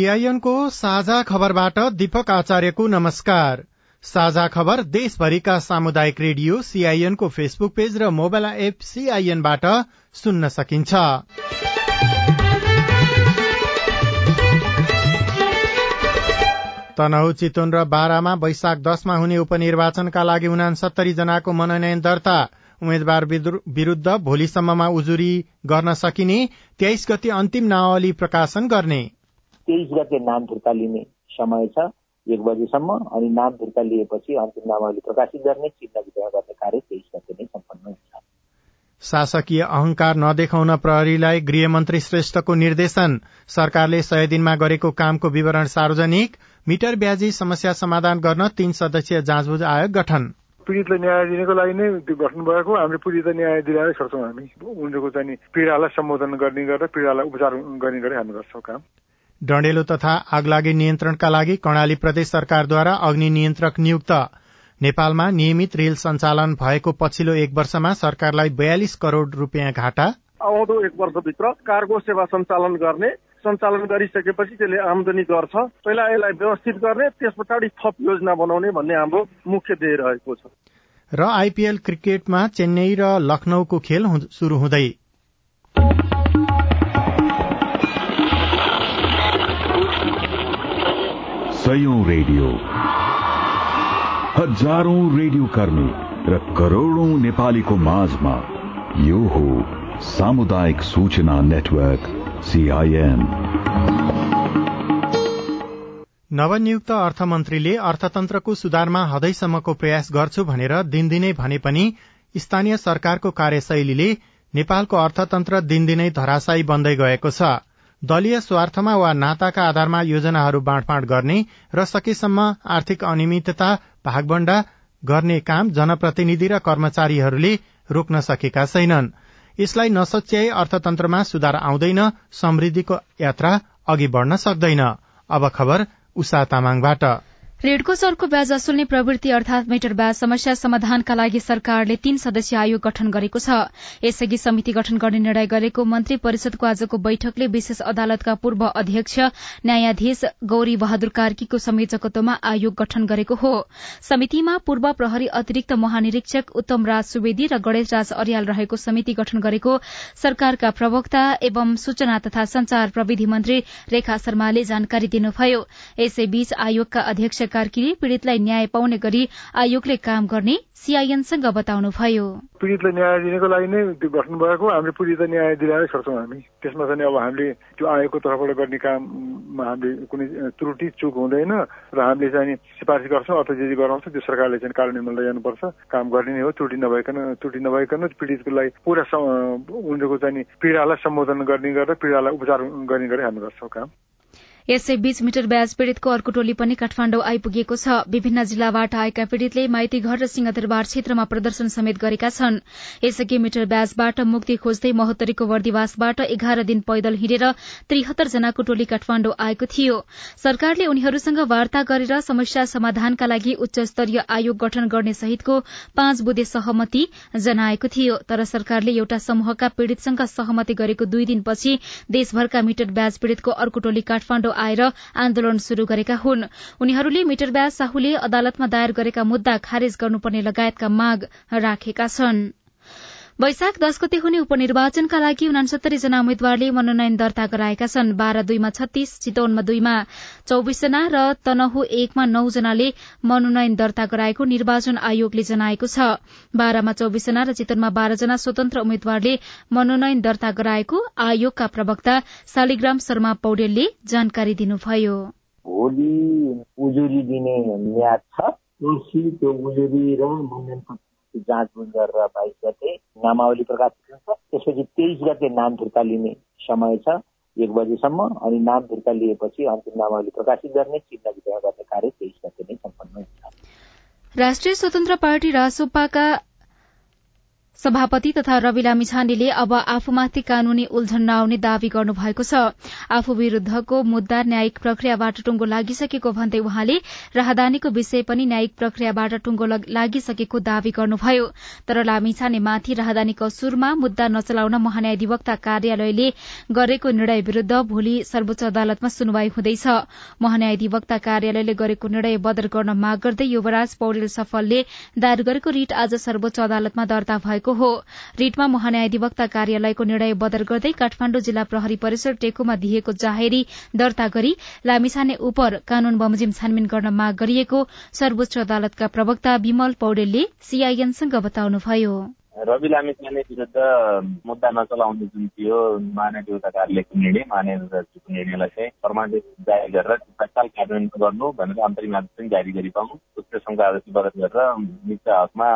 सीआईएनको साझा खबरबाट दीपक आचार्यको नमस्कार। साझा खबर देशभरिका सामुदायिक रेडियो सीआईएनको फेसबुक पेज र मोबाइल एप सीआईएनबाट सुन्न सकिन्छ। तनहु चितवन र बारामा वैशाख दशमा हुने उपनिर्वाचनका लागि उनासत्तरी जनाको मनोनयन दर्ता। उम्मेद्वार विरूद्ध भोलिसम्ममा उजुरी गर्न सकिने तेइस गते अन्तिम नावली प्रकाशन गर्ने। तेइस गते नाम फिर्ता लिने समय छ एक बजेसम्म अनि नाम फिर्ता लिएपछि अन्तिम नामावली प्रकाशित गर्ने चिन्ह विद्रोह गर्ने कार्य तेइस गते नै सम्पन्न हुन्छ। शासकीय अहंकार नदेखाउन प्रहरीलाई गृहमन्त्री श्रेष्ठको निर्देशन। सरकारले सय दिनमा गरेको कामको विवरण सार्वजनिक। मिटर ब्याजी समस्या समाधान गर्न तीन सदस्यीय जाँचबुझ आयोग गठन। पीडितलाई न्याय दिनको लागि नै त्यो गठन भएको हामीले पीडित न्याय दिलाएरै छोड्छौँ हामी। उनीहरूको चाहिँ पीडालाई सम्बोधन गर्ने गरेर पीडालाई उपचार गर्ने गरी हामी गर्छौँ काम। डण्डेलो तथा आगलागी नियन्त्रणका लागि कर्णाली प्रदेश सरकारद्वारा अग्नि नियन्त्रक नियुक्त। नेपालमा नियमित रेल सञ्चालन भएको पछिल्लो एक वर्षमा सरकारलाई बयालिस करोड़ रूपियाँ घाटा। आउँदो एक वर्षभित्र कार्गो सेवा सञ्चालन गर्ने सञ्चालन गरिसकेपछि त्यसले आमदनी गर्छ। पहिला यसलाई व्यवस्थित गर्ने त्यस पछाडि थप योजना बनाउने भन्ने हाम्रो मुख्य ध्येय रहेको छ। र आइपीएल क्रिकेटमा चेन्नई र लखनऊको खेल शुरू हुँदै। सयौं रेडियो। हजारौं रेडियो कर्मी र करोड़ौं नेपालीको माझमा यो हो सामुदायिक सूचना नेटवर्क सीआईएन नवनियुक्त अर्थमन्त्रीले अर्थतन्त्रको सुधारमा हदैसम्मको प्रयास गर्छु भनेर दिनदिनै भने पनि स्थानीय सरकारको कार्यशैलीले नेपालको अर्थतन्त्र दिनदिनै धराशायी बन्दै गएको छ। दलीय स्वार्थमा वा नाताका आधारमा योजनाहरू बाँडफाँड गर्ने र सकेसम्म आर्थिक अनियमितता भागभण्डा गर्ने काम जनप्रतिनिधि र कर्मचारीहरूले रोक्न सकेका छैनन्। यसलाई नसच्याई अर्थतन्त्रमा सुधार आउँदैन समृद्धिको यात्रा अघि बढ़न सक्दैन। अब खबर उषा तामाङबाट। रेडको सरको ब्याज असुल्ने प्रवृत्ति अर्थात मेटर ब्याज समस्या समाधानका लागि सरकारले तीन सदस्यीय आयोग गठन गरेको छ। यसअघि समिति गठन गर्ने निर्णय गरेको मन्त्री परिषदको आजको बैठकले विशेष अदालतका पूर्व अध्यक्ष न्यायाधीश गौरी बहादुर कार्कीको संयोजकत्वमा आयोग गठन गरेको हो। समितिमा पूर्व प्रहरी अतिरिक्त महानिरीक्षक उत्तम राज सुवेदी र गणेश राज अर्याल रहेको समिति गठन गरेको सरकारका प्रवक्ता एवं सूचना तथा संचार प्रविधि मन्त्री रेखा शर्माले जानकारी दिनुभयो। यसैबीच आयोगका अध्यक्ष कार्कीले पीड़ितलाई न्याय पाउने गरी आयोगले काम गर्ने सीआईएनसँग बताउनुभयो। पीड़ितलाई न्याय दिनको लागि नै त्यो गठन भएको हामीले पीड़ित न्याय दिलाएरै छोड्छौँ हामी। त्यसमा चाहिँ अब हामीले त्यो आयोगको तर्फबाट गर्ने काममा हामीले कुनै त्रुटि चुक हुँदैन र हामीले चाहिँ सिफारिस गर्छौँ अथवा जे जे गराउँछ। त्यो सरकारले चाहिँ कार्यान्वयनमा लैजानुपर्छ काम गर्ने नै हो त्रुटि नभइकन त्रुटि नभइकन पीड़ितको लागि पुरा उनीहरूको चाहिँ पीडालाई सम्बोधन गर्ने गरेर पीडालाई उपचार गर्ने गरी हामी गर्छौँ काम। यसैबीच मिटर ब्याज पीड़ितको अर्को टोली पनि काठमाण्डु आइपुगेको छ। विभिन्न जिल्लाबाट आएका पीड़ितले माइती घर र सिंहदरबार क्षेत्रमा प्रदर्शन समेत गरेका छन्। यसअघि मिटर ब्याजबाट मुक्ति खोज्दै महोत्तरीको वर्दीवासबाट एघार दिन पैदल हिँडेर त्रिहत्तर जनाको टोली काठमाण्डु आएको थियो। सरकारले उनीहरूसँग वार्ता गरेर समस्या समाधानका लागि उच्च स्तरीय आयोग गठन गर्ने सहितको पाँच बुधे सहमति जनाएको थियो। तर सरकारले एउटा समूहका पीड़ितसँग सहमति गरेको दुई दिनपछि देशभरका मिटर ब्याज पीड़ितको अर्को टोली काठमाण्डु आएर आन्दोलन शुरू गरेका हुन्। उनीहरूले मिटर ब्याज साहुले अदालतमा दायर गरेका मुद्दा खारेज गर्नुपर्ने लगायतका माग राखेका छनृ। वैशाख दश गते हुने उपनिर्वाचनका लागि उनासत्तरी जना उम्मेद्वारले मनोनयन दर्ता गराएका छन्। बाह्र दुईमा छत्तीस चितवनमा दुईमा चौविस जना र तनहु एकमा नौ जनाले मनोनयन दर्ता गराएको निर्वाचन आयोगले जनाएको छ। बाह्रमा चौविस जना र चितवनमा बाह्र जना स्वतन्त्र उम्मेद्वारले मनोनयन दर्ता गराएको आयोगका प्रवक्ता शालिग्राम शर्मा पौडेलले जानकारी दिनुभयो। उजुरी दिने म्याद छ। दोषी मनोनयन जाँचबुझ गरेर बाइस गते नामावली प्रकाशित हुन्छ त्यसपछि तेइस गते नाम फिर्ता लिने समय छ एक बजेसम्म अनि नाम फिर्ता लिएपछि अन्तिम नामावली प्रकाशित गर्ने चिन्ह वितरण गर्ने कार्य तेइस गते नै सम्पन्न हुन्छ राष्ट्रिय स्वतन्त्र पार्टी रासोपाका सभापति तथा रवि लामिछानेले अब आफूमाथि कानूनी उल्झन नआउने दावी गर्नुभएको छ। आफू विरूद्धको मुद्दा न्यायिक प्रक्रियाबाट टुंगो लागिसकेको भन्दै उहाँले राहदानीको विषय पनि न्यायिक प्रक्रियाबाट टुंगो लागिसकेको दावी गर्नुभयो। तर लामिछानेमाथि राहदानी कसुरमा मुद्दा नचलाउन महान्यायाधिवक्ता कार्यालयले गरेको निर्णय विरूद्ध भोलि सर्वोच्च अदालतमा सुनवाई हुँदैछ। महान्यायाधिवक्ता कार्यालयले गरेको निर्णय बदर गर्न माग गर्दै युवराज पौडेल सफलले दायर गरेको रिट आज सर्वोच्च अदालतमा दर्ता भएको हो। रिटमा महान्यायाधिवक्ता कार्यालयको निर्णय बदर गर्दै काठमाण्डु जिल्ला प्रहरी परिसर टेकुमा दिएको जाहेरी दर्ता गरी लामिछाने उप कानून बमोजिम छानबिन गर्न माग गरिएको सर्वोच्च अदालतका प्रवक्ता विमल पौडेलले सीआईएनसँग बताउनुभयो। रवि लामिछाने विरुद्ध मुद्दा नचलाउने जुन थियो महान्यायिकता कार्यालयको निर्णय महान्यायिकको निर्णयलाई चाहिँ प्रमाणित जारी गरेर तत्काल कार्यान्वयन गर्नु भनेर अन्तरिम आदेश पनि जारी गरिपाउँ उच्च सङ्घ आदेश गरेर नियुक्त हकमा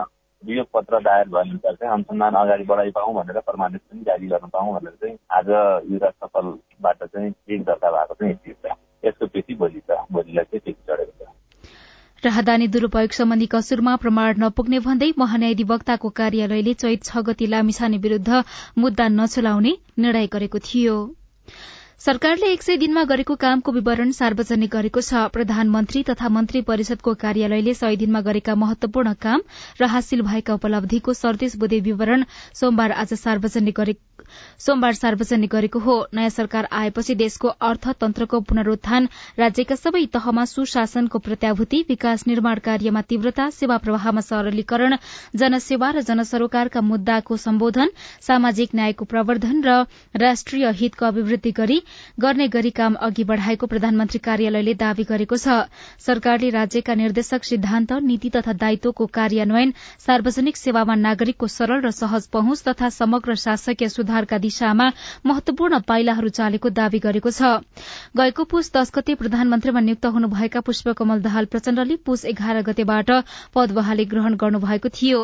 वियोग पत्र दायर भए अनुसार चाहिँ अनुसन्धान अगाडि बढाइ पाउँ भनेर प्रमाणित पनि जारी गर्न पाउँ भनेर चाहिँ आज युवराज सफलबाट चाहिँ एक दर्ता भएको चाहिँ यति छ। यसको पछि भोलि छ भोलिलाई चाहिँ पछि चढेको छ। राहदानी दुरूपयोग सम्बन्धी कसुरमा प्रमाण नपुग्ने भन्दै महान्यायाधिवक्ताको कार्यालयले चैत छ गति लामिछाने विरूद्ध मुद्दा नचलाउने निर्णय गरेको थियो। सरकारले एक सय दिनमा गरेको कामको विवरण सार्वजनिक गरेको छ। प्रधानमन्त्री तथा मन्त्री परिषदको कार्यालयले सय दिनमा गरेका महत्वपूर्ण काम र हासिल भएका उपलब्धिको सर्तेस बुधे विवरण सोमबार आज सार्वजनिक सोमबार सार्वजनिक गरेको हो। नयाँ सरकार आएपछि देशको अर्थतन्त्रको पुनरूत्थान राज्यका सबै तहमा सुशासनको प्रत्याभूति विकास निर्माण कार्यमा तीव्रता सेवा प्रवाहमा सरलीकरण जनसेवा र जनसरोकारका मुद्दाको सम्बोधन सामाजिक न्यायको प्रवर्धन र राष्ट्रिय हितको अभिवृद्धि गरी गर्ने गरी काम अघि बढ़ाएको प्रधानमन्त्री कार्यालयले दावी गरेको छ। सरकारले राज्यका निर्देशक सिद्धान्त नीति तथा दायित्वको कार्यान्वयन सार्वजनिक सेवामा नागरिकको सरल र सहज पहुँच तथा समग्र शासकीय सुधारका दिशामा महत्वपूर्ण पाइलाहरू चालेको दावी गरेको छ। गएको पुष दश गते प्रधानमन्त्रीमा नियुक्त हुनुभएका पुष्पकमल दाहाल प्रचण्डले पुष एघार गतेबाट पद बहाली ग्रहण गर्नुभएको थियो।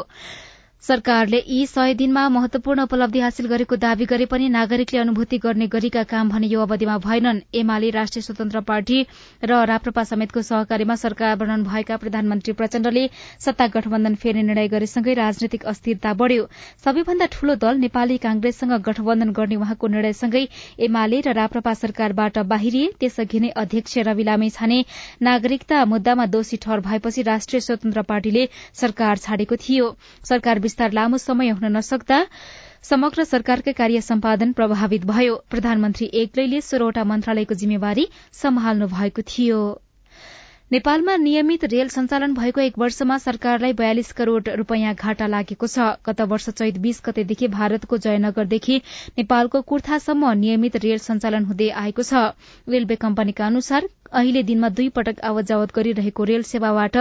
सरकारले यी सय दिनमा महत्वपूर्ण उपलब्धि हासिल गरेको दावी गरे पनि नागरिकले अनुभूति गर्ने गरेका काम भने यो अवधिमा भएनन्। एमाले राष्ट्रिय स्वतन्त्र पार्टी र राप्रपा समेतको सहकारीमा सरकार वर्णन भएका प्रधानमन्त्री प्रचण्डले सत्ता गठबन्धन फेर्ने निर्णय गरेसँगै राजनैतिक अस्थिरता बढ़्यो। सबैभन्दा ठूलो दल नेपाली कांग्रेससँग गठबन्धन गर्ने उहाँको निर्णयसँगै एमाले र राप्रपा सरकारबाट बाहिरिए त्यसअघि नै अध्यक्ष रवि लामे छाने नागरिकता मुद्दामा दोषी ठहर भएपछि राष्ट्रिय स्वतन्त्र पार्टीले सरकार छाडेको थियो। सरकार विस्तार लामो समय हुन नसक्दा समग्र सरकारकै कार्य सम्पादन प्रभावित भयो। प्रधानमन्त्री एक्लैले सोह्रवटा मन्त्रालयको जिम्मेवारी सम्हाल्नु भएको थियो। नेपालमा नियमित रेल सञ्चालन भएको एक वर्षमा सरकारलाई बयालिस करोड़ रूपियाँ घाटा लागेको छ। गत वर्ष चैत बीस गतेदेखि भारतको जयनगरदेखि नेपालको कुर्थासम्म नियमित रेल सञ्चालन हुँदै आएको छ। रेलवे कम्पनीका अनुसार अहिले दिनमा दुई पटक आवत जावत गरिरहेको रेल सेवाबाट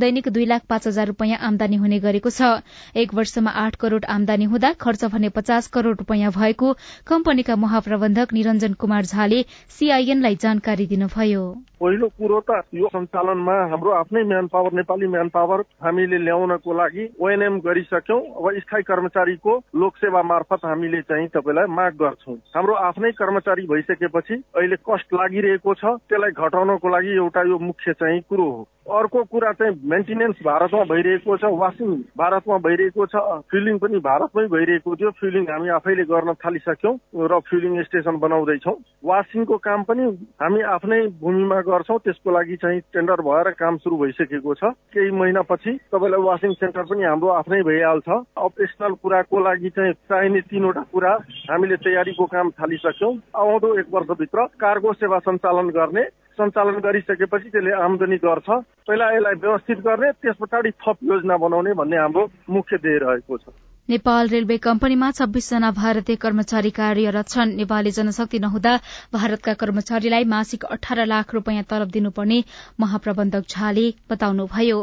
दैनिक दुई लाख पाँच हजार रूपियाँ आमदानी हुने गरेको छ। एक वर्षमा आठ करोड़ आमदानी हुँदा खर्च भने पचास करोड़ रूपियाँ भएको कम्पनीका महाप्रबन्धक निरञ्जन कुमार झाले सीआईएनलाई जानकारी दिनुभयो। पहिलो कुरो त यो सञ्चालनमा हाम्रो आफ्नै manpower Nepali manpower हामीले ल्याउनको लागि ओएनएम गरिसक्यौं। अब स्थायी कर्मचारीको लोकसेवा मार्फत हामीले चाहिँ तपाईँलाई माग गर्छौं। हाम्रो आफ्नै कर्मचारी भइसकेपछि अहिले कस्ट लागिरहेको छ। त्यसलाई घटाउनको लागि एउटा यो मुख्य चाहिँ कुरो हो। अर्को कुरा चाहिँ मेन्टेनेन्स भारतमा भइरहेको छ वासिङ भारतमा भइरहेको छ फिलिङ पनि भारतमै भइरहेको थियो। फिलिङ हामी आफैले गर्न थालिसक्यौँ र फिलिङ स्टेसन बनाउँदैछौँ। वासिङको काम पनि हामी आफ्नै भूमिमा गर्छौँ। त्यसको लागि चाहिँ टेन्डर भएर काम सुरु भइसकेको छ। केही महिनापछि तपाईँलाई वासिङ सेन्टर पनि हाम्रो आफ्नै भइहाल्छ। अपरेसनल कुराको लागि चाहिँ चाहिने तिनवटा कुरा हामीले तयारीको काम थालिसक्यौँ। आउँदो एक वर्षभित्र कार्गो सेवा सञ्चालन गर्ने सञ्चालन गरिसकेपछि त्यसले आमदनी गर्छ। पहिला यसलाई व्यवस्थित गर्ने त्यस पछाडि थप योजना बनाउने भन्ने हाम्रो मुख्य ध्येय रहेको छ। नेपाल रेलवे कम्पनीमा छब्बीसजना भारतीय कर्मचारी कार्यरत छन्। नेपाली जनशक्ति नहुँदा भारतका कर्मचारीलाई मासिक अठार लाख रूपियाँ तलब दिनुपर्ने महाप्रबन्धक झाले बताउनुभयो।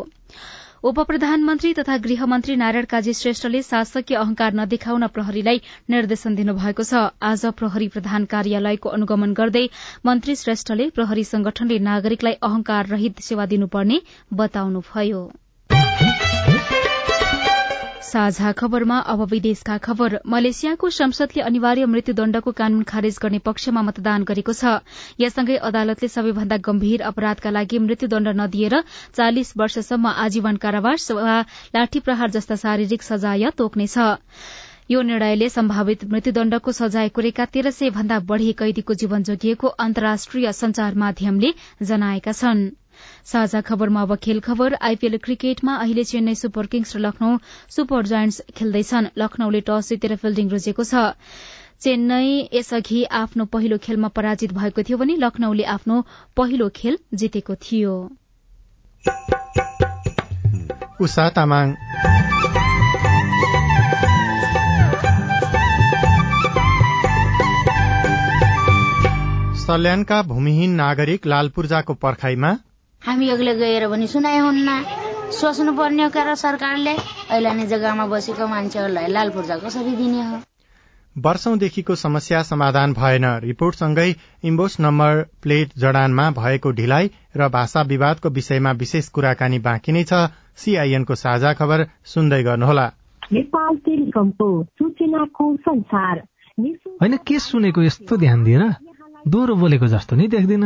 उप प्रधानमन्त्री तथा गृहमन्त्री नारायण काजी श्रेष्ठले शासकीय अहंकार नदेखाउन प्रहरीलाई निर्देशन दिनुभएको छ। आज प्रहरी प्रधान कार्यालयको अनुगमन गर्दै मन्त्री श्रेष्ठले प्रहरी संगठनले नागरिकलाई अहंकार रहित सेवा दिनुपर्ने बताउनुभयो। साझा खबरमा अब विदेशका खबर। मलेसियाको संसदले अनिवार्य मृत्युदण्डको कानून खारेज गर्ने पक्षमा मतदान गरेको छ। यससँगै अदालतले सबैभन्दा गम्भीर अपराधका लागि मृत्युदण्ड नदिएर चालिस वर्षसम्म आजीवन कारावास वा लाठी प्रहार जस्ता शारीरिक सजाय तोक्नेछ। यो निर्णयले सम्भावित मृत्युदण्डको सजाय कुरेका तेह्र सय भन्दा बढ़ी कैदीको जीवन जोगिएको अन्तर्राष्ट्रिय संचार माध्यमले जनाएका छनृ। साझा खबरमा अब खेल खबर। आइपीएल क्रिकेटमा अहिले चेन्नई सुपर किङ्स र लखनऊ सुपर जायन्ट्स खेल्दैछन्। लखनऊले टस जितेर फिल्डिङ रोजेको छ। चेन्नई यसअघि आफ्नो पहिलो खेलमा पराजित भएको थियो भने लखनऊले आफ्नो पहिलो खेल जितेको थियो। सल्यानका भूमिहीन नागरिक लाल पूर्जाको पर्खाईमा हामी अघिल्लो गएर पनि सुनाइहुन्न सोच्नु पर्ने हो र सरकारले। अहिले जग्गामा बसेको मान्छेहरूलाई लाल पूर्जा कसरी दिने हो? वर्षौंदेखिको समस्या समाधान भएन। रिपोर्टसँगै इम्बोस नम्बर प्लेट जडानमा भएको ढिलाइ र भाषा विवादको विषयमा विशेष कुराकानी बाँकी नै छ। सीआईएनको साझा खबर सुन्दै गर्नुहोला। होइन के सुनेको यस्तो ध्यान दिएर दोहोरो बोलेको जस्तो नि देख्दिन।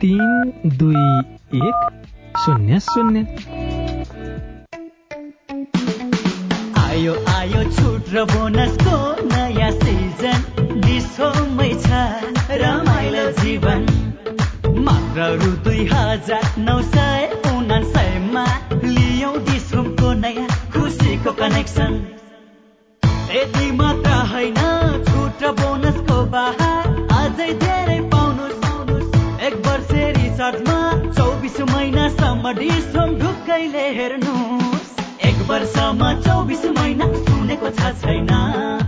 तिन दुई एक शून्य शून्य। आयो आयो छुट र बोनसको नयाँ सिजन। डिस्कोमै छ रमाइलो जीवन। मात्र रु दुई हजार नौ सय हेर्नुहोस्। एक वर्षमा चौबिस महिना सुनेको छ छैन।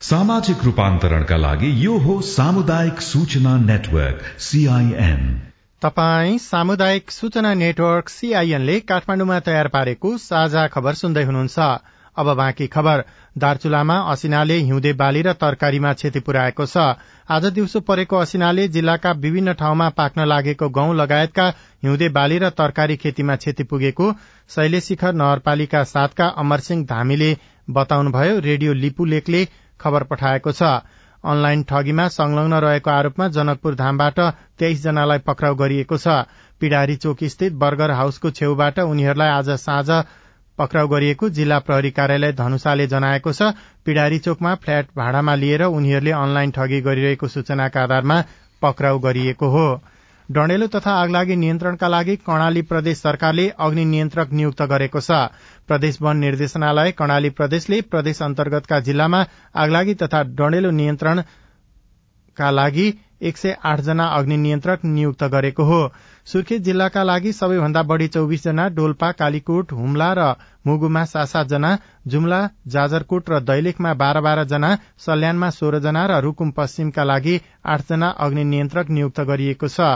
सामाजिक रूपान्तरणका लागि यो हो सामुदायिक सूचना नेटवर्क सीआईएन तपाई सामुदायिक सूचना नेटवर्क सीआईएनले काठमाडौँमा तयार पारेको साझा खबर सुन्दै हुनुहुन्छ। अब बाँकी खबर। दार्चुलामा असिनाले हिउँदे बाली र तरकारीमा क्षति पुर्याएको छ। आज दिउँसो परेको असिनाले जिल्लाका विभिन्न ठाउँमा पाक्न लागेको गहुँ लगायतका हिउँदे बाली र तरकारी खेतीमा क्षति पुगेको शैलेशिखर नगरपालिका सातका अमरसिंह धामीले बताउनुभयो। रेडियो लिपु लेखले खबर पठाएको छ। अनलाइन ठगीमा संलग्न रहेको आरोपमा जनकपुर धामबाट तेइस जनालाई पक्राउ गरिएको छ। पिडारी चोक स्थित बर्गर हाउसको छेउबाट उनीहरूलाई आज साँझ पक्राउ गरिएको जिल्ला प्रहरी कार्यालय धनुषाले जनाएको छ। पिडारी चोकमा फ्ल्याट भाडामा लिएर उनीहरूले अनलाइन ठगी गरिरहेको सूचनाका आधारमा पक्राउ गरिएको हो। डणेलो तथा आगलागी नियन्त्रणका लागि कर्णाली प्रदेश सरकारले अग्नि नियन्त्रक नियुक्त गरेको छ। प्रदेश वन निर्देशनालय कर्णाली प्रदेशले प्रदेश अन्तर्गतका जिल्लामा आगलागी तथा डणेलो नियन्त्रणका लागि एक सय आठ जना अग्नि नियन्त्रक नियुक्त गरेको हो। सुर्खेत जिल्लाका लागि सबैभन्दा बढ़ी चौविस जना डोल्पा कालीकोट हुम्ला र मुगुमा सात सात जना जुम्ला जाजरकोट र दैलेखमा बाह्र बाह्र जना सल्यानमा सोह्र जना र रूकुम पश्चिमका लागि आठजना अग्नि नियन्त्रक नियुक्त गरिएको छ।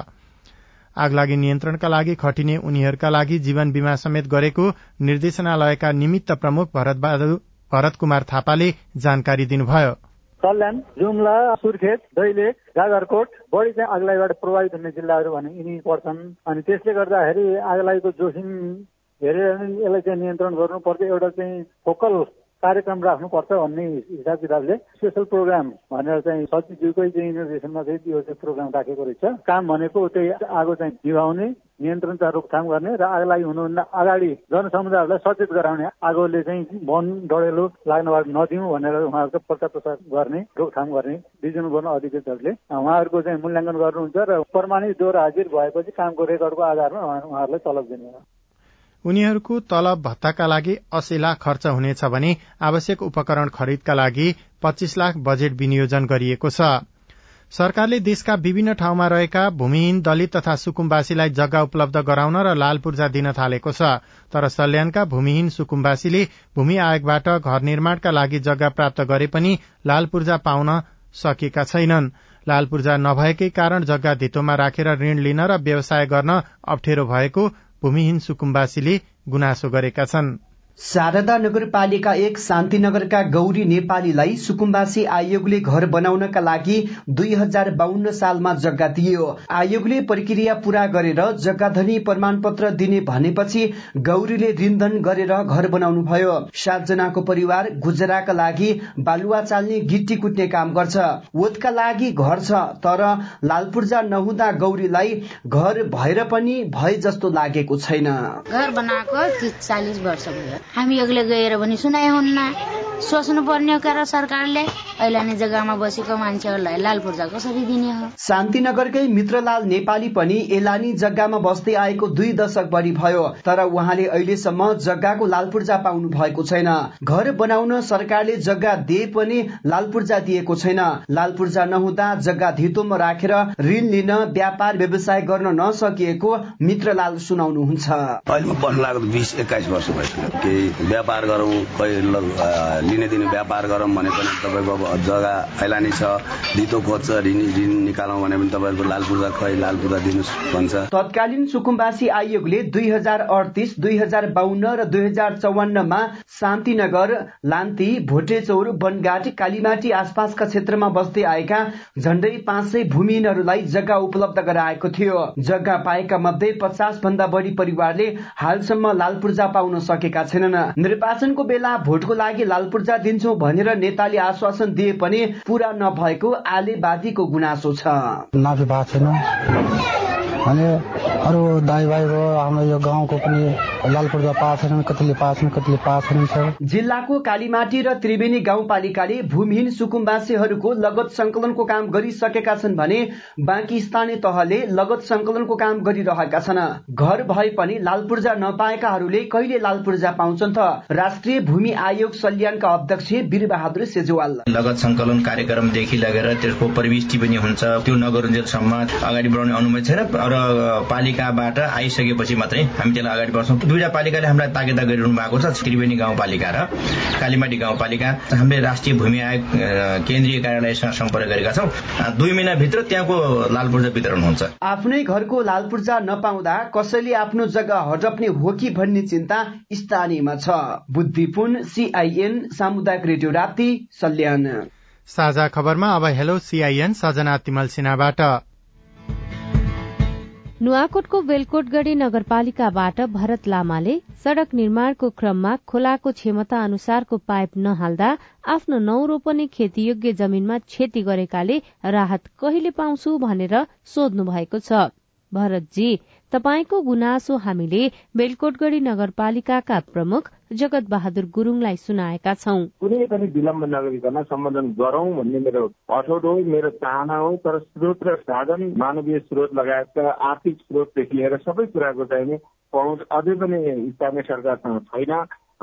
आगलागी नियन्त्रणका लागि खटिने उनीहरूका लागि जीवन बीमा समेत गरेको निर्देशनालयका निमित्त प्रमुख भरत कुमार थापाले जानकारी दिनुभयो। सल्यान जुम्ला सुर्खेत दैलेख जागरकोट बढी चाहिँ आगलाईबाट प्रभावित हुने जिल्लाहरू भने यिनी पर्छन्। अनि त्यसले गर्दाखेरि आगलाईको जोखिम हेरेर यसलाई चाहिँ नियन्त्रण गर्नुपर्छ। एउटा चाहिँ फोकल कार्यक्रम राख्नुपर्छ भन्ने हिसाब किताबले स्पेसल प्रोग्राम भनेर चाहिँ सचिवज्यूकै इनोभेसनमा चाहिँ यो चाहिँ प्रोग्राम राखेको रहेछ। काम भनेको त्यही आगो चाहिँ निभाउने नियन्त्रण तथा रोकथाम गर्ने र आग लागि हुनुभन्दा अगाडि जनसमुदायहरूलाई सचेत गराउने आगोले चाहिँ वन डढेलो लाग्नबाट नदिउँ भनेर उहाँहरूको प्रचार प्रसार गर्ने रोकथाम गर्ने डिभिजन वन अधिकृतहरूले उहाँहरूको चाहिँ मूल्याङ्कन गर्नुहुन्छ र प्रमाणित दोहोरो हाजिर भएपछि कामको रेकर्डको आधारमा उहाँहरूलाई तलब दिने हो। उनीहरूको तलब भत्ताका लागि अस्सी लाख खर्च हुनेछ भने आवश्यक उपकरण खरिदका लागि पच्चीस लाख बजेट विनियोजन गरिएको छ। सरकारले देशका विभिन्न ठाउँमा रहेका भूमिहीन दलित तथा सुकुम्बासीलाई जग्गा उपलब्ध गराउन र लाल पूर्जा दिन थालेको छ तर सल्यानका भूमिहीन सुकुम्बासीले भूमि आयोगबाट घर निर्माणका लागि जग्गा प्राप्त गरे पनि लाल पूर्जा पाउन सकेका छैनन्। लाल पूर्जा नभएकै कारण जग्गा धितोमा राखेर ऋण लिन र व्यवसाय गर्न अप्ठ्यारो भएको भूमिहीन सुकुम्बासीले गुनासो गरेका छन्। शारदा नगरपालिका एक शान्तिनगरका गौरी नेपालीलाई सुकुम्बासी आयोगले घर बनाउनका लागि दुई हजार बाहन्न सालमा जग्गा दियो। आयोगले प्रक्रिया पूरा गरेर जग्गा धनी प्रमाण पत्र दिने भनेपछि गौरीले ऋणधन गरेर घर बनाउनु भयो सातजनाको परिवार गुजराका लागि बालुवा चाल्ने गिट्टी कुट्ने काम गर्छ। ओतका लागि घर छ तर लालपूर्जा नहुँदा गौरीलाई घर भएर पनि भए जस्तो लागेको छैन। घर बनाएको वर्ष भयो। हामी एक्लै गएर पनि सुनाइ हुन्न। सोच्नु पर्ने हो क्या सरकारले? ऐलानी जग्गामा बसेको मान्छेहरूलाई लाल पूर्जा कसरी दिने हो? शान्तिनगरकै मित्रलाल नेपाली पनि एलानी जग्गामा बस्दै आएको दुई दशक बढी भयो तर उहाँले अहिलेसम्म जग्गाको लाल पूर्जा पाउनु भएको छैन। घर बनाउन सरकारले जग्गा दिए पनि लाल पूर्जा दिएको छैन। लाल पूर्जा नहुँदा जग्गा धितोमा राखेर ऋण लिन व्यापार व्यवसाय गर्न नसकिएको मित्रलाल सुनाउनुहुन्छ। अहिले बिस एक्काइस वर्ष भइसक्यो। केही व्यापार गरौँ लिने दिने व्यापार गरौँ भने पनि तपाईँको अब जग्गा फैलानी छ दितो खोज्छ ऋण ऋण निकालौँ भने पनि तपाईँहरूको लाल पूर्जा खै लाल पूर्जा दिनुहोस् भन्छ। तत्कालीन सुकुम्बासी आयोगले दुई हजार अडतिस दुई हजार बाहन्न र दुई हजार चौवन्नमा शान्तिनगर लान्ती भोटेचौर बनघाट कालीमाटी आसपासका क्षेत्रमा बस्दै आएका झण्डै पाँच सय भूमिहीनहरूलाई जग्गा उपलब्ध गराएको थियो। जग्गा पाएका मध्ये पचास भन्दा बढी परिवारले हालसम्म लाल पूर्जा पाउन सकेका छैनन्। निर्वाचनको बेला भोटको लागि लाल पूर्जा दिन्छौ भनेर नेताले आश्वासन दिए पनि पूरा नभएको आलेवादीको गुनासो छ। नाफी भएको छैन अनि अरू दाईभाइको हाम्रो यो गाउँको पनि लाल पूर्जा पाएको छैनन् कतिले पाएको छन् कतिले पाएको छैनन् सर। जिल्लाको कालीमाटी र त्रिवेणी गाउँपालिकाले भूमिहीन सुकुम्बासीहरूको लगत संकलनको काम गरिसकेका छन् भने बाँकी स्थानीय तहले लगत संकलनको काम गरिरहेका छन्। घर भए पनि लाल पूर्जा नपाएकाहरूले कहिले लाल पूर्जा पाउँछन् त? राष्ट्रिय भूमि आयोग सल्यानका अध्यक्ष वीरबहादुर सेजवाल। लगत संकलन कार्यक्रमदेखि लगेर त्यसको प्रविष्टि पनि हुन्छ। त्यो नगरुन्जेलसम्म अगाडि बढाउने अनुमति छैन र पालिकाबाट आइसकेपछि मात्रै हामी त्यसलाई अगाडि बढ्छौँ। दुईवटा पालिकाले हामीलाई ताकेता गरिरहनु भएको छ त्रिवेणी गाउँपालिका र कालीमाटी गाउँपालिका। हामीले राष्ट्रिय भूमि आयोग केन्द्रीय कार्यालयसँग सम्पर्क गरेका छौँ। दुई महिनाभित्र त्यहाँको लाल पूर्जा वितरण हुन्छ। आफ्नै घरको लाल पूर्जा नपाउँदा कसैले आफ्नो जग्गा हडप्ने हो कि भन्ने चिन्ता स्थानीयमा छ। बुद्धिपुन सीआईएन सामुदायिक रेडियो राप्ती सल्यान। साझा खबरमा अब हेलो सीआईएन सजना तिमल सिन्हाबाट। नुवाकोटको बेलकोटगढ़ी नगरपालिकाबाट भरत लामाले सड़क निर्माणको क्रममा खोलाको क्षमता अनुसारको पाइप नहाल्दा आफ्नो नौ रोपने खेतीयोग्य जमीनमा क्षति गरेकाले राहत कहिले पाउँछु भनेर सोध्नु भएको छ। भरतजी तपाईँको गुनासो हामीले बेलकोटगढ़ी नगरपालिकाका प्रमुख जगत बहादुर गुरूङलाई सुनाएका छौं। कुनै पनि विलम्ब नगरिकन सम्बोधन गरौं भन्ने मेरो अठोट हो मेरो चाहना हो तर स्रोत र साधन मानवीय स्रोत लगायतका आर्थिक स्रोतदेखि लिएर सबै कुराको चाहिँ पहुँच अझै पनि स्थानीय सरकारसँग छैन।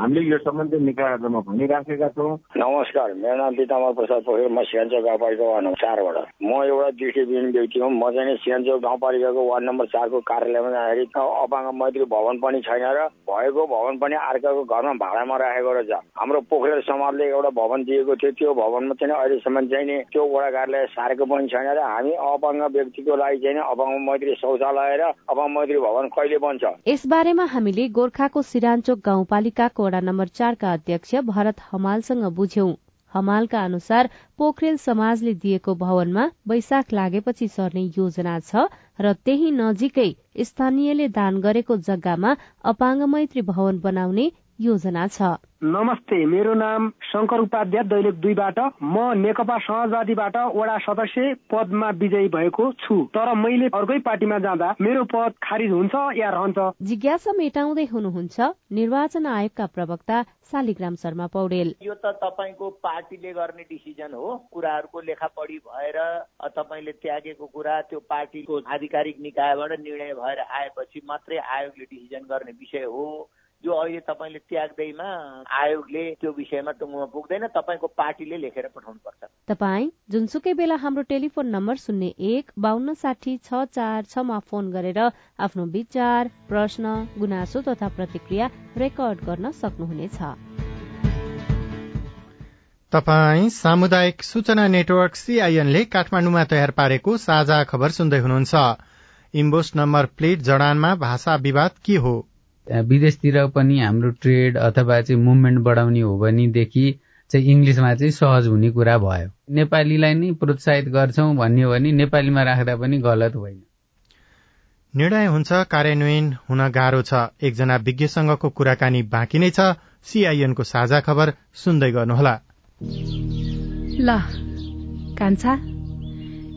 हामीले यो सम्बन्धित निकायहरूमा भनिराखेका छौँ। नमस्कार मेरो नाम पितामर प्रसाद पोखरेल। म सियान्चोक गाउँपालिका वार्ड नम्बर चारबाट। म एउटा दृष्टिविहीन व्यक्ति हुँ। म चाहिँ सियान्चोक गाउँपालिकाको वार्ड नम्बर चारको कार्यालयमा जाँदाखेरि अपाङ्ग मैत्री भवन पनि छैन र भएको भवन पनि अर्काको घरमा भाडामा राखेको रहेछ। हाम्रो पोखरेल समाजले एउटा भवन दिएको थियो। त्यो भवनमा चाहिँ अहिलेसम्म चाहिँ नि त्यो वडा कार्यालय सारेको पनि छैन र हामी अपाङ्ग व्यक्तिको लागि चाहिँ अपाङ्ग मैत्री शौचालय र अपाङ्ग मैत्री भवन कहिले बन्छ? यसबारेमा हामीले गोर्खाको सिराञ्चोक गाउँपालिकाको वडा नम्बर चारका अध्यक्ष भरत हमालसँग बुझ्यौं। हमालका अनुसार पोखरेल समाजले दिएको भवनमा वैशाख लागेपछि सर्ने योजना छ र त्यही नजिकै स्थानीयले दान गरेको जग्गामा अपाङ्ग मैत्री भवन बनाउने योजना छ। नमस्ते मेरो नाम शङ्कर उपाध्याय दैलेख दुईबाट। म नेकपा समाजवादीबाट वडा सदस्य पदमा विजयी भएको छु। तर मैले अर्कै पार्टीमा जाँदा मेरो पद खारिज हुन्छ या रहन्छ? जिज्ञासा मेटाउँदै हुनुहुन्छ निर्वाचन आयोगका प्रवक्ता शालिग्राम शर्मा पौडेल। यो त तपाईँको पार्टीले गर्ने डिसिजन हो। कुराहरूको लेखापढी भएर तपाईँले त्यागेको कुरा त्यो पार्टीको आधिकारिक निकायबाट निर्णय भएर आएपछि मात्रै आयोगले डिसिजन गर्ने विषय हो। जो अहिले तपाईँले त्याग्दैमा आयोगले त्यो विषयमा टुङ्गोमा पुग्दैन तपाईँको पार्टीले लेखेर पठाउनु पर्छ तपाईँ जुनसुकै बेला हाम्रो टेलिफोन नम्बर शून्य एक बान्न साठी छ चार छमा फोन गरेर आफ्नो विचार प्रश्न गुनासो तथा प्रतिक्रिया रेकर्ड गर्न सक्नुहुनेछ। तपाई सामुदायिक सूचना नेटवर्क सीआईएनले काठमाडौँमा तयार पारेको साझा खबर सुन्दै हुनुहुन्छ। इम्बोस नम्बर प्लेट जडानमा भाषा विवाद के हो? विदेशतिर पनि हाम्रो ट्रेड अथवा चाहिँ मुभमेन्ट बढाउने हो भनेदेखि चाहिँ इङ्ग्लिसमा चाहिँ सहज हुने कुरा भयो। नेपालीलाई नै प्रोत्साहित गर्छौँ भन्ने हो भने नेपालीमा राख्दा पनि गलत होइन। निर्णय हुन्छ कार्यान्वयन हुन गाह्रो छ। एकजना विज्ञसँगको कुराकानी बाँकी नै छ। सीआईएनको साझा खबर सुन्दै गर्नुहोला। ल कान्छा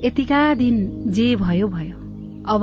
यतिका दिन जे भयो भयो। अब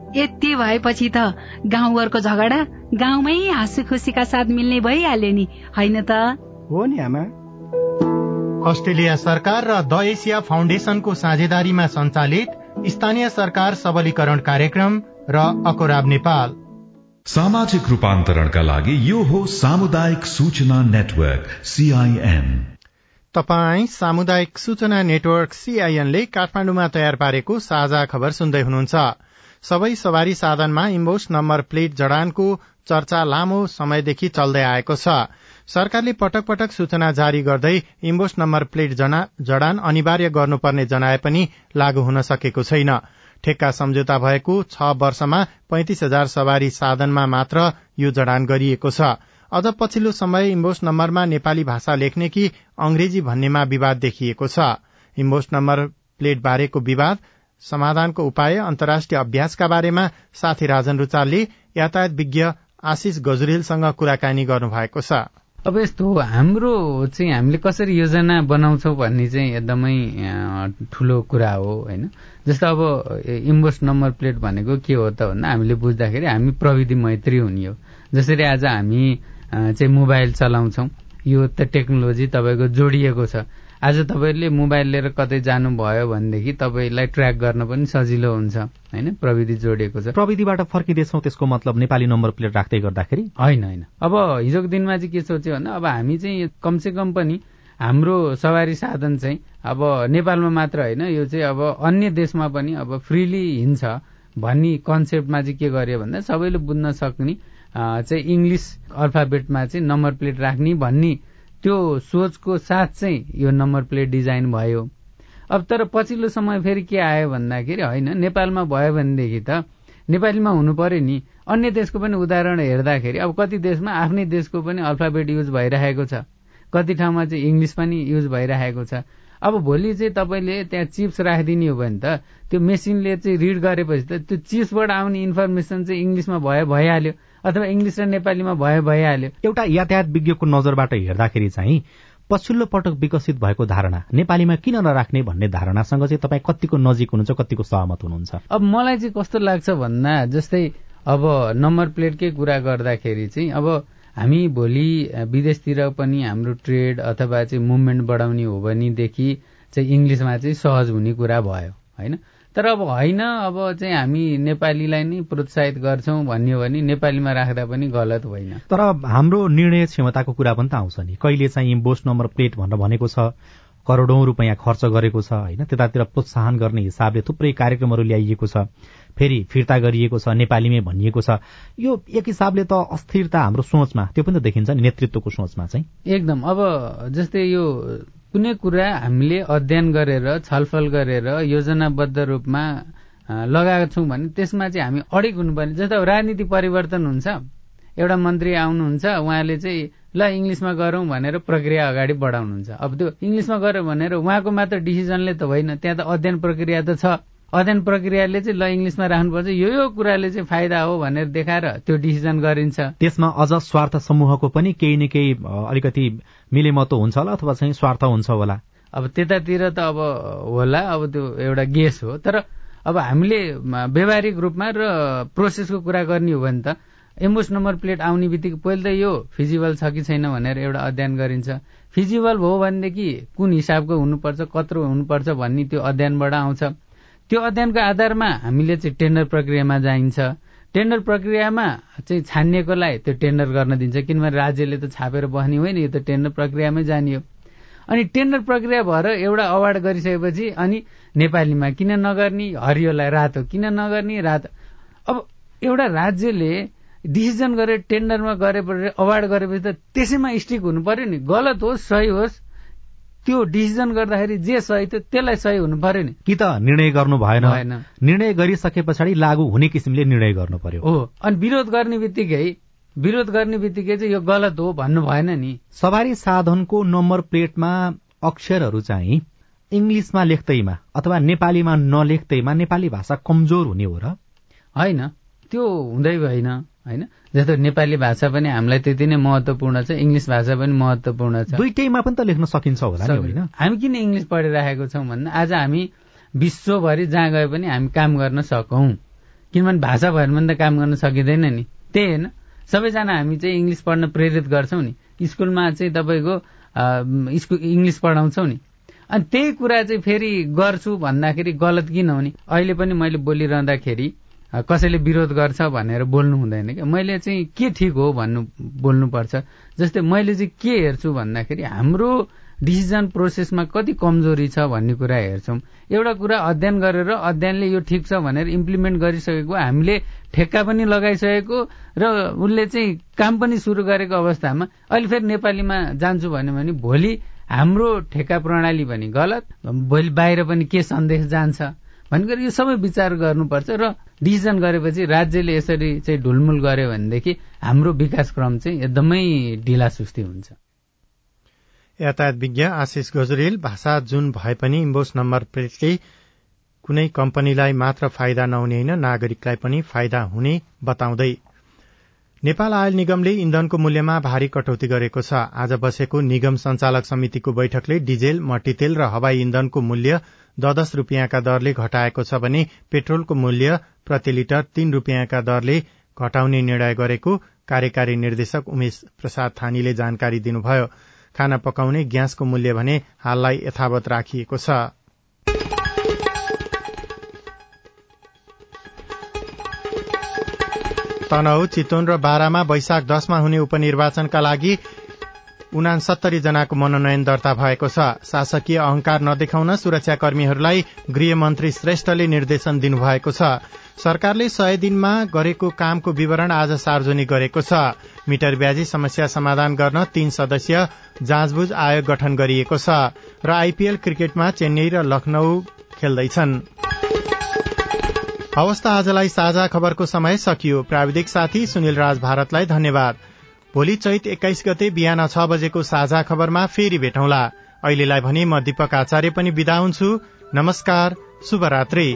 यति भएपछि त गाउँघरको झगडा गाउँमै हाँसु खुसीका साथ मिल्ने भइहाल्यो नि होइन त? हो नि आमा। अस्ट्रेलिया सरकार र द एसिया फाउन्डेशनको साझेदारीमा सञ्चालित स्थानीय सरकार सबलीकरण कार्यक्रम र अकोराब नेपाल। सामाजिक रूपान्तरणका लागि यो हो सामुदायिक सूचना नेटवर्क सीआईएन तपाई सामुदायिक सूचना नेटवर्क सीआईएनले काठमाडौँमा तयार पारेको साझा खबर सुन्दै हुनुहुन्छ। सबै सवारी साधनमा इम्बोस नम्बर प्लेट जडानको चर्चा लामो समयदेखि चल्दै आएको छ। सरकारले पटक पटक सूचना जारी गर्दै इम्बोस नम्बर प्लेट जडान अनिवार्य गर्नुपर्ने जनाए पनि लागू हुन सकेको छैन। ठेक्का सम्झौता भएको छ वर्षमा पैंतिस हजार सवारी साधनमा मात्र यो जडान गरिएको छ। अझ पछिल्लो समय इम्बोस नम्बरमा नेपाली भाषा लेख्ने कि अंग्रेजी भन्नेमा विवाद देखिएको छ। इम्बोस नम्बर प्लेट बारेको विवाद समाधानको उपाय अन्तर्राष्ट्रिय अभ्यासका बारेमा साथी राजन रुचालले यातायात विज्ञ आशिष गजुरेलसँग कुराकानी गर्नुभएको छ। अब यस्तो हाम्रो चाहिँ हामीले कसरी योजना बनाउँछौँ भन्ने चाहिँ एकदमै ठुलो कुरा हो होइन? जस्तो अब इम्बोस नम्बर प्लेट भनेको के हो त भन्दा हामीले बुझ्दाखेरि हामी प्रविधि मैत्री हुने हो। जसरी आज हामी चाहिँ मोबाइल चलाउँछौँ यो त टेक्नोलोजी तपाईँको जोडिएको छ। आज तपाईँले मोबाइल लिएर कतै जानुभयो भनेदेखि तपाईँलाई ट्र्याक गर्न पनि सजिलो हुन्छ होइन? प्रविधि जोडिएको छ। प्रविधिबाट फर्किँदैछौँ त्यसको मतलब नेपाली नम्बर प्लेट राख्दै गर्दाखेरि। होइन होइन। अब हिजोको दिनमा चाहिँ के सोच्यो भन्दा अब हामी चाहिँ कमसे कम पनि हाम्रो सवारी साधन चाहिँ अब नेपालमा मात्र होइन यो चाहिँ अब अन्य देशमा पनि अब फ्रिली हिँड्छ भन्ने कन्सेप्टमा चाहिँ के गर्यो भन्दा सबैले बुझ्न सक्ने चाहिँ इङ्ग्लिस अल्फाबेटमा चाहिँ नम्बर प्लेट राख्ने भन्ने त्यो सोचको साथ चाहिँ यो नम्बर प्लेट डिजाइन भयो। अब तर पछिल्लो समय फेरि के आयो भन्दाखेरि होइन नेपालमा भयो भनेदेखि त नेपालीमा हुनु पर्यो नि। अन्य देशको पनि उदाहरण हेर्दाखेरि अब कति देशमा आफ्नै देशको पनि अल्फाबेट युज भइरहेको छ। कति ठाउँमा चाहिँ इङ्ग्लिस पनि युज भइरहेको छ। अब भोलि चाहिँ तपाईँले त्यहाँ चिप्स राखिदिने हो भने त त्यो मेसिनले चाहिँ रिड गरेपछि त त्यो चिप्सबाट आउने इन्फर्मेसन चाहिँ इङ्ग्लिसमा भयो भइहाल्यो। अथवा इङ्ग्लिस र नेपालीमा भयो भइहाल्यो। एउटा यातायात विज्ञको नजरबाट हेर्दाखेरि चाहिँ पछिल्लो पटक विकसित भएको धारणा नेपालीमा किन नराख्ने भन्ने धारणासँग चाहिँ तपाईँ कतिको नजिक हुनुहुन्छ कतिको सहमत हुनुहुन्छ? अब मलाई चाहिँ कस्तो लाग्छ भन्दा जस्तै अब नम्बर प्लेटकै कुरा गर्दाखेरि चाहिँ अब हामी भोलि विदेशतिर पनि हाम्रो ट्रेड अथवा चाहिँ मुभमेन्ट बढाउने हो भनेदेखि चाहिँ इङ्ग्लिसमा चाहिँ सहज हुने कुरा भयो होइन? तर अब होइन अब चाहिँ हामी नेपालीलाई नै प्रोत्साहित गर्छौँ भन्ने हो भने नेपालीमा राख्दा पनि गलत होइन। तर हाम्रो निर्णय क्षमताको कुरा पनि त आउँछ नि। कहिले चाहिँ इम्पोस्ट नम्बर प्लेट भनेर भनेको छ करोडौं रुपियाँ खर्च गरेको छ होइन? त्यतातिर प्रोत्साहन गर्ने हिसाबले थुप्रै कार्यक्रमहरू ल्याइएको छ फेरि फिर्ता गरिएको छ नेपालीमै भनिएको छ। यो एक हिसाबले त अस्थिरता हाम्रो सोचमा त्यो पनि त देखिन्छ नि नेतृत्वको सोचमा चाहिँ। एकदम। अब जस्तै यो कुनै कुरा हामीले अध्ययन गरेर छलफल गरेर योजनाबद्ध रूपमा लगाएका छौँ भने त्यसमा चाहिँ हामी अडिक हुनुपर्ने। जस्तो राजनीति परिवर्तन हुन्छ एउटा मन्त्री आउनुहुन्छ उहाँले चाहिँ ल इङ्ग्लिसमा गरौँ भनेर प्रक्रिया अगाडि बढाउनुहुन्छ। अब त्यो इङ्ग्लिसमा गऱ्यो भनेर उहाँको मात्र डिसिजनले त होइन त्यहाँ त अध्ययन प्रक्रिया त छ। अध्ययन प्रक्रियाले चाहिँ ल इङ्ग्लिसमा राख्नुपर्छ। यो यो कुराले चाहिँ फाइदा हो भनेर देखाएर त्यो डिसिजन गरिन्छ। त्यसमा अझ स्वार्थ समूहको पनि केही न केही अलिकति मिलेमतो हुन्छ होला अथवा चाहिँ स्वार्थ हुन्छ होला? अब त्यतातिर त अब होला अब त्यो एउटा गेस हो। तर अब हामीले व्यवहारिक रूपमा र प्रोसेसको कुरा गर्ने हो भने त एम्बुस नम्बर प्लेट आउने बित्तिकै पहिले त यो फिजिबल छ कि छैन भनेर एउटा अध्ययन गरिन्छ। फिजिबल भयो भनेदेखि कुन हिसाबको हुनुपर्छ कत्रो हुनुपर्छ भन्ने त्यो अध्ययनबाट आउँछ। त्यो अध्ययनको आधारमा हामीले चाहिँ टेन्डर प्रक्रियामा जाइन्छ। टेन्डर प्रक्रियामा चाहिँ छानिएकोलाई त्यो टेन्डर गर्न दिन्छ। किनभने राज्यले त छापेर बस्ने होइन यो त टेन्डर प्रक्रियामै जाने हो अनि टेन्डर प्रक्रिया भएर एउटा अवार्ड गरिसकेपछि अनि नेपालीमा किन नगर्ने हरियोलाई रातो? किन नगर्ने रातो? अब एउटा राज्यले डिसिजन गरेर टेन्डरमा गरेपछि अवार्ड गरेपछि त त्यसैमा स्टिक हुनु पर्यो नि। गलत होस् सही होस् त्यो डिसिजन गर्दाखेरि जे सही थियो त्यसलाई सही हुनु पर्यो नि। कि त निर्णय गर्नु भएन। निर्णय गरिसके पछाडि लागू हुने किसिमले निर्णय गर्नु पर्यो हो। अनि विरोध गर्ने बित्तिकै विरोध गर्ने बित्तिकै चाहिँ यो गलत हो भन्नु भएन नि। सवारी साधनको नम्बर प्लेटमा अक्षरहरू चाहिँ इङ्ग्लिसमा लेख्दैमा अथवा नेपालीमा नलेख्दैमा नेपाली भाषा कमजोर हुने हो र। होइन। त्यो हुँदै होइन होइन? जस्तो नेपाली भाषा पनि हामीलाई त्यति नै महत्वपूर्ण छ इङ्ग्लिस भाषा पनि महत्वपूर्ण छ। दुइटैमा पनि त लेख्न सकिन्छ होला होइन? हामी किन इङ्ग्लिस पढिरहेको छौँ भन्दा आज हामी विश्वभरि जहाँ गए पनि हामी काम गर्न सकौँ। किनभने भाषा भएर पनि त काम गर्न सकिँदैन नि। त्यही होइन। सबैजना हामी चाहिँ इङ्ग्लिस पढ्न प्रेरित गर्छौँ नि। स्कुलमा चाहिँ तपाईँको स्कुल इङ्ग्लिस पढाउँछौँ नि। अनि त्यही कुरा चाहिँ फेरि गर्छु भन्दाखेरि गलत किन हुने अहिले पनि मैले बोलिरहँदाखेरि कसैले विरोध गर्छ भनेर बोल्नु हुँदैन क्या मैले चाहिँ के ठिक हो भन्नु बोल्नुपर्छ। जस्तै मैले चाहिँ के हेर्छु भन्दाखेरि हाम्रो डिसिजन प्रोसेसमा कति कमजोरी छ भन्ने कुरा हेर्छौँ। एउटा कुरा अध्ययन गरेर अध्ययनले यो ठिक छ भनेर इम्प्लिमेन्ट गरिसकेको हामीले ठेक्का पनि लगाइसकेको र उसले चाहिँ काम पनि सुरु गरेको अवस्थामा अहिले फेरि नेपालीमा जान्छु भन्यो भने भोलि हाम्रो ठेक्का प्रणाली पनि गलत भोलि बाहिर पनि के सन्देश जान्छ? भनेर यो सबै विचार गर्नुपर्छ र डिसिजन गरेपछि राज्यले यसरी चाहिँ ढुलमुल गर्यो भनेदेखि हाम्रो विकास क्रम चाहिँ एकदमै ढिला सुस्ती हुन्छ। यातायात विज्ञ आशिष गजरेल भाषा जुन भए पनि इम्बोस नम्बर प्लेटले कुनै कम्पनीलाई मात्र फाइदा नहुने होइन नागरिकलाई पनि फाइदा हुने बताउँदै। नेपाल आयल निगमले इन्धनको मूल्यमा भारी कटौती गरेको छ। आज बसेको निगम संचालक समितिको बैठकले डिजेल मट्टीतेल र हवाई इन्धनको मूल्य द दस रूपियाँका दरले घटाएको छ भने पेट्रोलको मूल्य प्रति लिटर तीन रूपियाँका दरले घटाउने निर्णय गरेको कार्यकारी निर्देशक उमेश प्रसाद थानीले जानकारी दिनुभयो। खाना पकाउने ग्यासको मूल्य भने हाललाई यथावत राखिएको छ। तनहु चितवन र बारामा वैशाख दशमा हुने उपनिर्वाचनका लागि उनासत्तरी जनाको मनोनयन दर्ता भएको छ। शासकीय अहंकार नदेखाउन सुरक्षाकर्मीहरूलाई गृहमन्त्री श्रेष्ठले निर्देशन दिनुभएको छ। सरकारले सय दिनमा गरेको कामको विवरण आज सार्वजनिक गरेको छ। मिटर ब्याजी समस्या समाधान गर्न तीन सदस्यीय जाँचबुझ आयोग गठन गरिएको छ र आइपीएल क्रिकेटमा चेन्नई र लखनऊ खेल्दैछन्। हवस् आजलाई साझा खबरको समय सकियो। प्राविधिक साथी सुनिल राज भारतलाई धन्यवाद। भोलि चैत एक्काइस गते बिहान छ बजेको साझा खबरमा फेरि भेटौँला। अहिलेलाई भने म दीपक आचार्य पनि विदा हुन्छु। नमस्कार शुभरात्री।